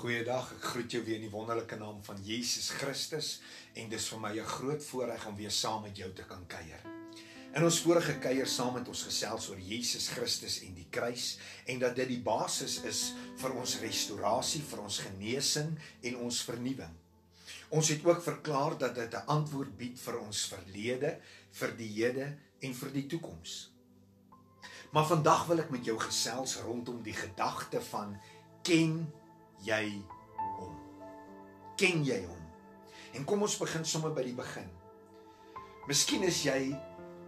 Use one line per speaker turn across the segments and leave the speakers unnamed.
Goeiedag, ek groet jou weer in die wonderlike naam van Jesus Christus en dis vir my 'n groot voorreg om weer saam met jou te kan kuier. In ons vorige kuier saam met ons gesels oor Jesus Christus en die kruis en dat dit die basis is vir ons restaurasie, vir ons genesing en ons vernuwing. Ons het ook verklaar dat dit 'n antwoord bied vir ons verlede, vir die hede en vir die toekoms. Maar vandag wil ek met jou gesels rondom die gedagte van ken jy hom? Ken jy hom? En kom ons begin sommer by die begin. Miskien is jy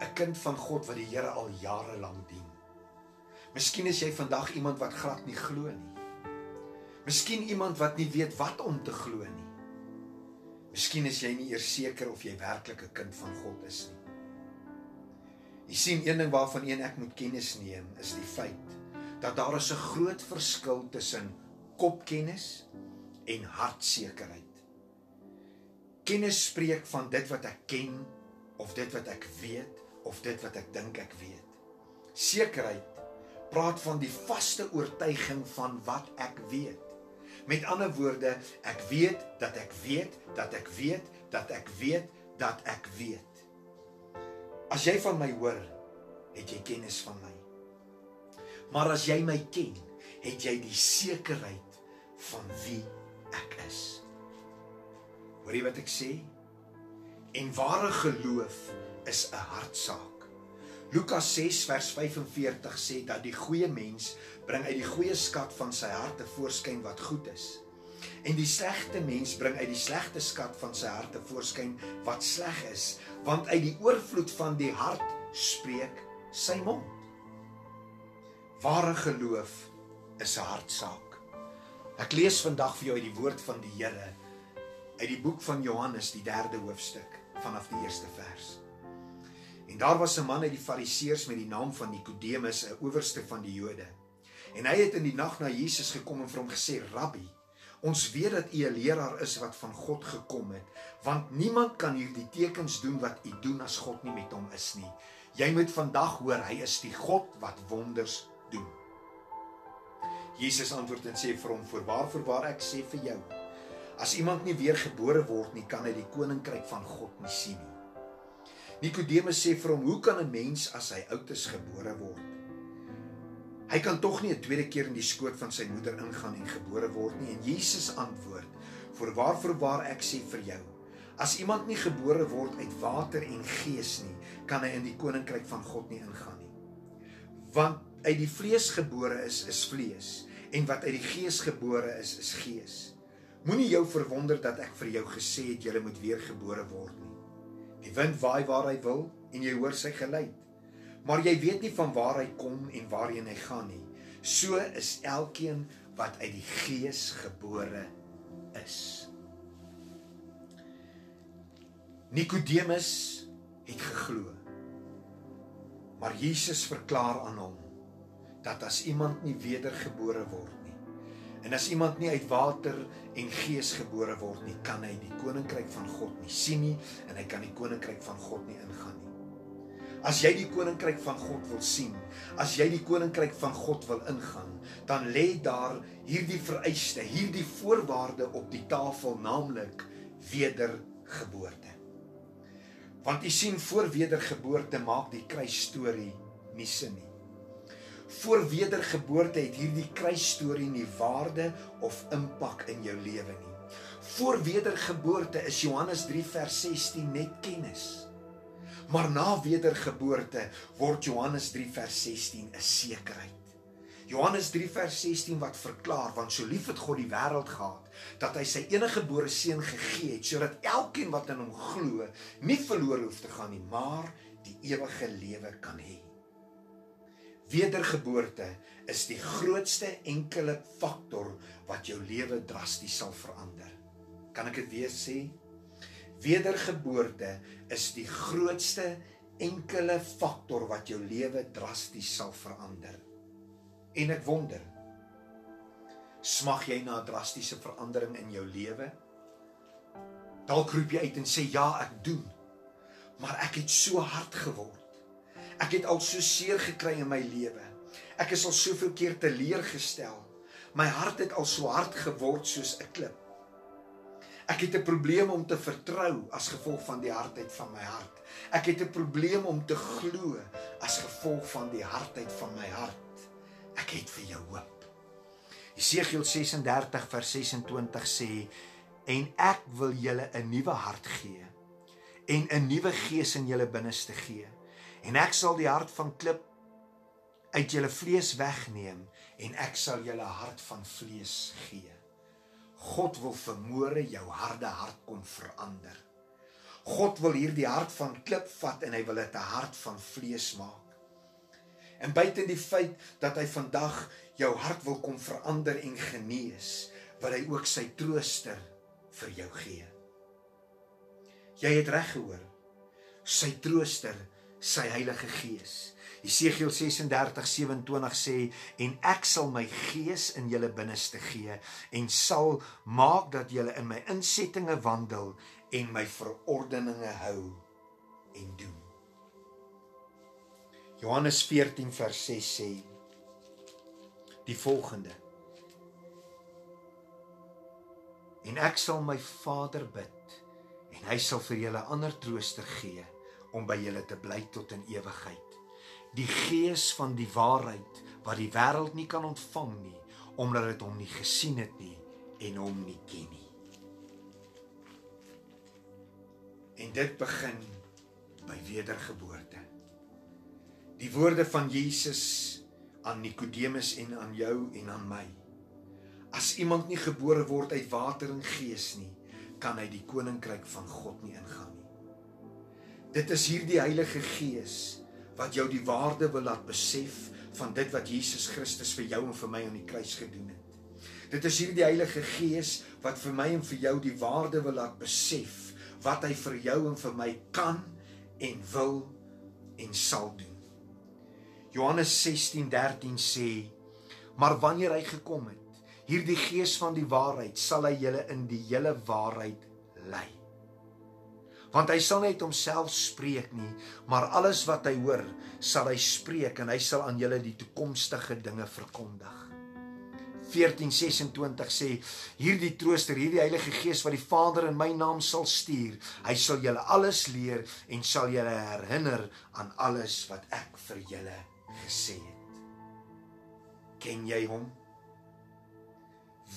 'n kind van God wat die Here al jare lank dien. Miskien is jy vandag iemand wat glad nie glo nie. Miskien iemand wat nie weet wat om te glo nie. Miskien is jy nie eers seker of jy werklik 'n kind van God is nie. Jy sien een ding waarvan een ek moet kennis neem is die feit dat daar is 'n groot verskil tussen kopkennis en hartsekerheid. Kennis spreek van dit wat ek ken of dit wat ek weet of dit wat ek dink ek weet. Sekerheid praat van die vaste oortuiging van wat ek weet. Met ander woorde, ek weet dat ek weet dat ek weet dat ek weet dat ek weet. As jy van my hoor, het jy kennis van my. Maar as jy my ken, het jy die sekerheid van wie ek is. Hoor jy wat ek sê? En ware geloof is 'n hartsaak. Lukas 6 vers 45 sê dat die goeie mens bring uit die goeie skat van sy hart te voorskyn wat goed is. En die slegte mens bring uit die slegte skat van sy hart te voorskyn wat sleg is, want uit die oorvloed van die hart spreek sy mond. Ware geloof is 'n hartsaak. Ek lees vandag vir jou uit die woord van die Here uit die boek van Johannes, die 3de hoofstuk vanaf die eerste vers. En daar was 'n man uit die Fariseërs met die naam van Nikodemus, 'n owerste van die Jode. En hy het in die nag na Jesus gekom en vir hom gesê: "Rabbi, ons weet dat u 'n leraar is wat van God gekom het, want niemand kan hierdie tekens doen wat u doen as God nie met hom is nie. Jy moet vandag hoor, hy is die God wat wonders doen." Jesus antwoord en sê vir hom: "Voorwaar, voorwaar ek sê vir jou, as iemand nie weer gebore word nie, kan hy die koninkryk van God nie sien nie." Nikodemus sê vir hom: "Hoe kan 'n mens as hy oud is gebore word? Hy kan tog nie 'n tweede keer in die skoot van sy moeder ingaan en gebore word nie." En Jesus antwoord: "Voorwaar, voorwaar ek sê vir jou, as iemand nie gebore word uit water en gees nie, kan hy in die koninkryk van God nie ingaan nie. Want uit die vlees gebore is is vlees en wat uit die gees gebore is is gees. Moenie jou verwonder dat ek vir jou gesê het jy moet weer gebore word nie. Die wind waai waar hy wil en jy hoor sy geluid. Maar jy weet nie van waar hy kom en waarheen hy gaan nie. So is elkeen wat uit die gees gebore is. Nikodemus het geglo. Maar Jesus verklaar aan hom dat as iemand nie wedergebore word nie en as iemand nie uit water en gees gebore word nie, kan hy die koninkryk van God nie sien nie en hy kan die koninkryk van God nie ingaan nie. As jy die koninkryk van God wil sien, as jy die koninkryk van God wil ingaan, dan lê daar hierdie vereiste, hierdie voorwaarde op die tafel, naamlik wedergeboorte. Want u sien voor wedergeboorte maak die kruisstorie nie sin nie. Voor wedergeboorte het hierdie kruisstorie nie waarde of impak in jou lewe nie. Voor wedergeboorte is Johannes 3 vers 16 net kennis. Maar na wedergeboorte word Johannes 3 vers 16 'n sekerheid. Johannes 3 vers 16 wat verklaar want so lief het God die wêreld gehad dat hy sy enige gebore seun gegee het sodat elkeen wat in hom glo nie verlore hoef te gaan nie maar die ewige lewe kan hê. Wedergeboorte is die grootste enkele faktor wat jou lewe drasties sal verander. Kan ek dit weer sê? Wedergeboorte is die grootste enkele faktor wat jou lewe drasties sal verander. En ek wonder, smag jy na 'n drastiese verandering in jou lewe? Dalk roep jy uit en sê ja, ek doen. Maar ek het so hard geword. Ek het al so seer gekry in my lewe. Ek is al soveel keer teleurgestel. My hart het al so hard geword soos 'n klip. Ek het 'n probleem om te vertrou as gevolg van die hardheid van my hart. Ek het 'n probleem om te glo as gevolg van die hardheid van my hart. Ek het vir jou hoop. Jesegiel 36 vers 26 sê en ek wil julle 'n nuwe hart gee en 'n nuwe gees in julle binneste gee en ek sal die hart van klip uit julle vlees wegneem en ek sal julle hart van vlees gee. God wil vermoere jou harde hart kom verander. God wil hierdie hart van klip vat en hy wil dit 'n hart van vlees maak. En buite die feit dat hy vandag jou hart wil kom verander en genees, wil hy ook sy trooster vir jou gee. Jy het reg gehoor. Sy trooster, sy Heilige Gees. Jesegiel 36:27 sê en ek sal my gees in julle binneste gee en sal maak dat julle in my insettinge wandel en my verordeninge hou en doen. Johannes 14 vers 6 sê die volgende En ek sal my Vader bid en hy sal vir julle ander trooster gee om by julle te bly tot in ewigheid die gees van die waarheid wat die wêreld nie kan ontvang nie omdat dit hom nie gesien het nie en hom nie ken nie. En dit begin by wedergeboorte. Die woorde van Jesus aan Nikodemus en aan jou en aan my. As iemand nie gebore word uit water en gees nie, kan hy die koninkryk van God nie ingaan nie. Dit is hierdie Heilige Gees wat jou die waarde wil laat besef van dit wat Jesus Christus vir jou en vir my aan die kruis gedoen het. Dit is hierdie Heilige Gees wat vir my en vir jou die waarde wil laat besef wat hy vir jou en vir my kan en wil en sal doen. Johannes 16:13 sê: "Maar wanneer hy gekom het, hierdie Gees van die waarheid, sal hy julle in die hele waarheid lei." Want hy sal net homself spreek nie, maar alles wat hy hoor, sal hy spreek en hy sal aan julle die toekomstige dinge verkondig. 14:26 sê hierdie trooster, hierdie Heilige Gees wat die Vader in my naam sal stuur, hy sal julle alles leer en sal julle herinner aan alles wat ek vir julle gesê het. Ken jy hom?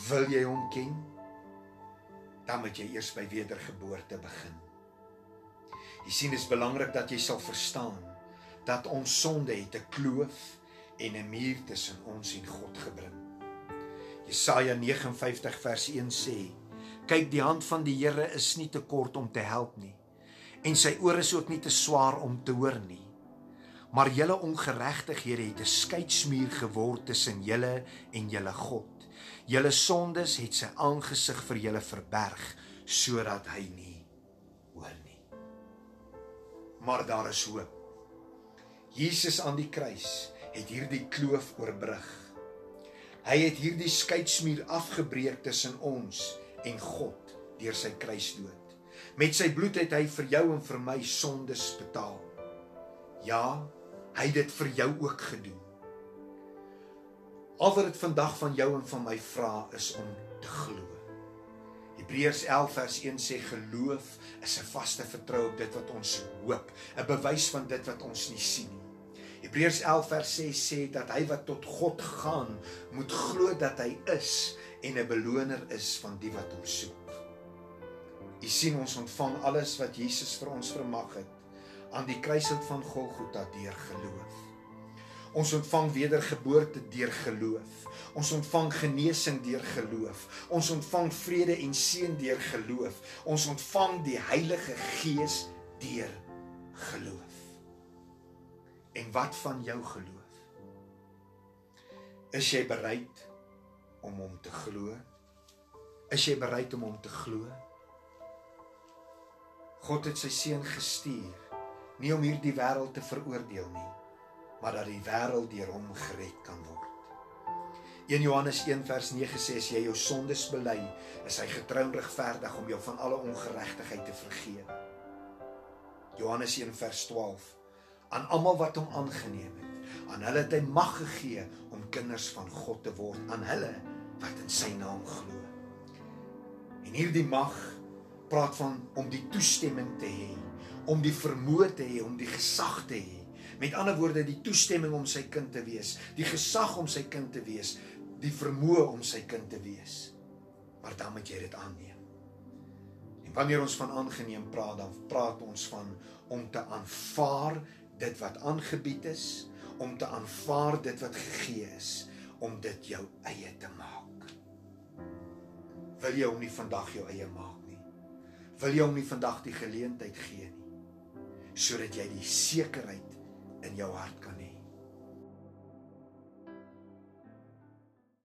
Wil jy hom ken? Dan moet jy eers by wedergeboorte begin. Jy sien dit is belangrik dat jy sal verstaan dat ons sonde het 'n kloof en 'n muur tussen ons en God gebring. Jesaja 59 vers 1 sê: "Kyk, die hand van die Here is nie te kort om te help nie, en sy ore is ook nie te swaar om te hoor nie. Maar julle ongeregtighede het 'n skeidsmuur geword tussen julle en julle God. Julle sondes het sy aangesig vir julle verberg sodat hy nie maar daar is hoop. Jesus aan die kruis het hierdie kloof oorbrug. Hy het hierdie skeidsmuur afgebreek tussen ons en God deur sy kruisdood. Met sy bloed het hy vir jou en vir my sondes betaal. Ja, hy het dit vir jou ook gedoen. Al wat dit vandag van jou en van my vra is om te glo. Hebreërs 11 vers 1 sê geloof is 'n vaste vertroue op dit wat ons hoop, 'n bewys van dit wat ons nie sien nie. Hebreërs 11 vers 6 sê dat hy wat tot God gaan, moet glo dat hy is en 'n beloner is van die wat hom soek. U sien ons ontvang alles wat Jesus vir ons vermag het aan die kruishout van Golgotha deur geloof. Ons ontvang wedergeboorte deur geloof. Ons ontvang genesing deur geloof. Ons ontvang vrede en seën deur geloof. Ons ontvang die Heilige Gees deur geloof. En wat van jou geloof? Is jy bereid om hom te glo? Is jy bereid om hom te glo? God het sy seun gestuur nie om hierdie wêreld te veroordeel nie, maar dat die wêreld deur hom gered kan word. 1 Johannes 1 vers 9 sê as jy jou sondes bely, is hy getrou en regverdig om jou van alle ongeregtigheid te vergewe. Johannes 1 vers 12 aan almal wat hom aangeneem het, aan hulle het hy mag gegee om kinders van God te word, aan hulle wat in sy naam glo. En hierdie mag praat van om die toestemming te hê, om die vermoë te hê, om die gesag te hê. Met ander woorde, die toestemming om sy kind te wees, die gesag om sy kind te wees, die vermoë om sy kind te wees. Maar dan moet jy dit aanneem. En wanneer ons van aangeneem praat, dan praat ons van om te aanvaar dit wat aangebied is, om te aanvaar dit wat gegee is, om dit jou eie te maak. Wil jy hom nie vandag jou eie maak nie? Wil jy hom nie vandag die geleentheid gee nie? Sodat jy die sekerheid in jou hart kan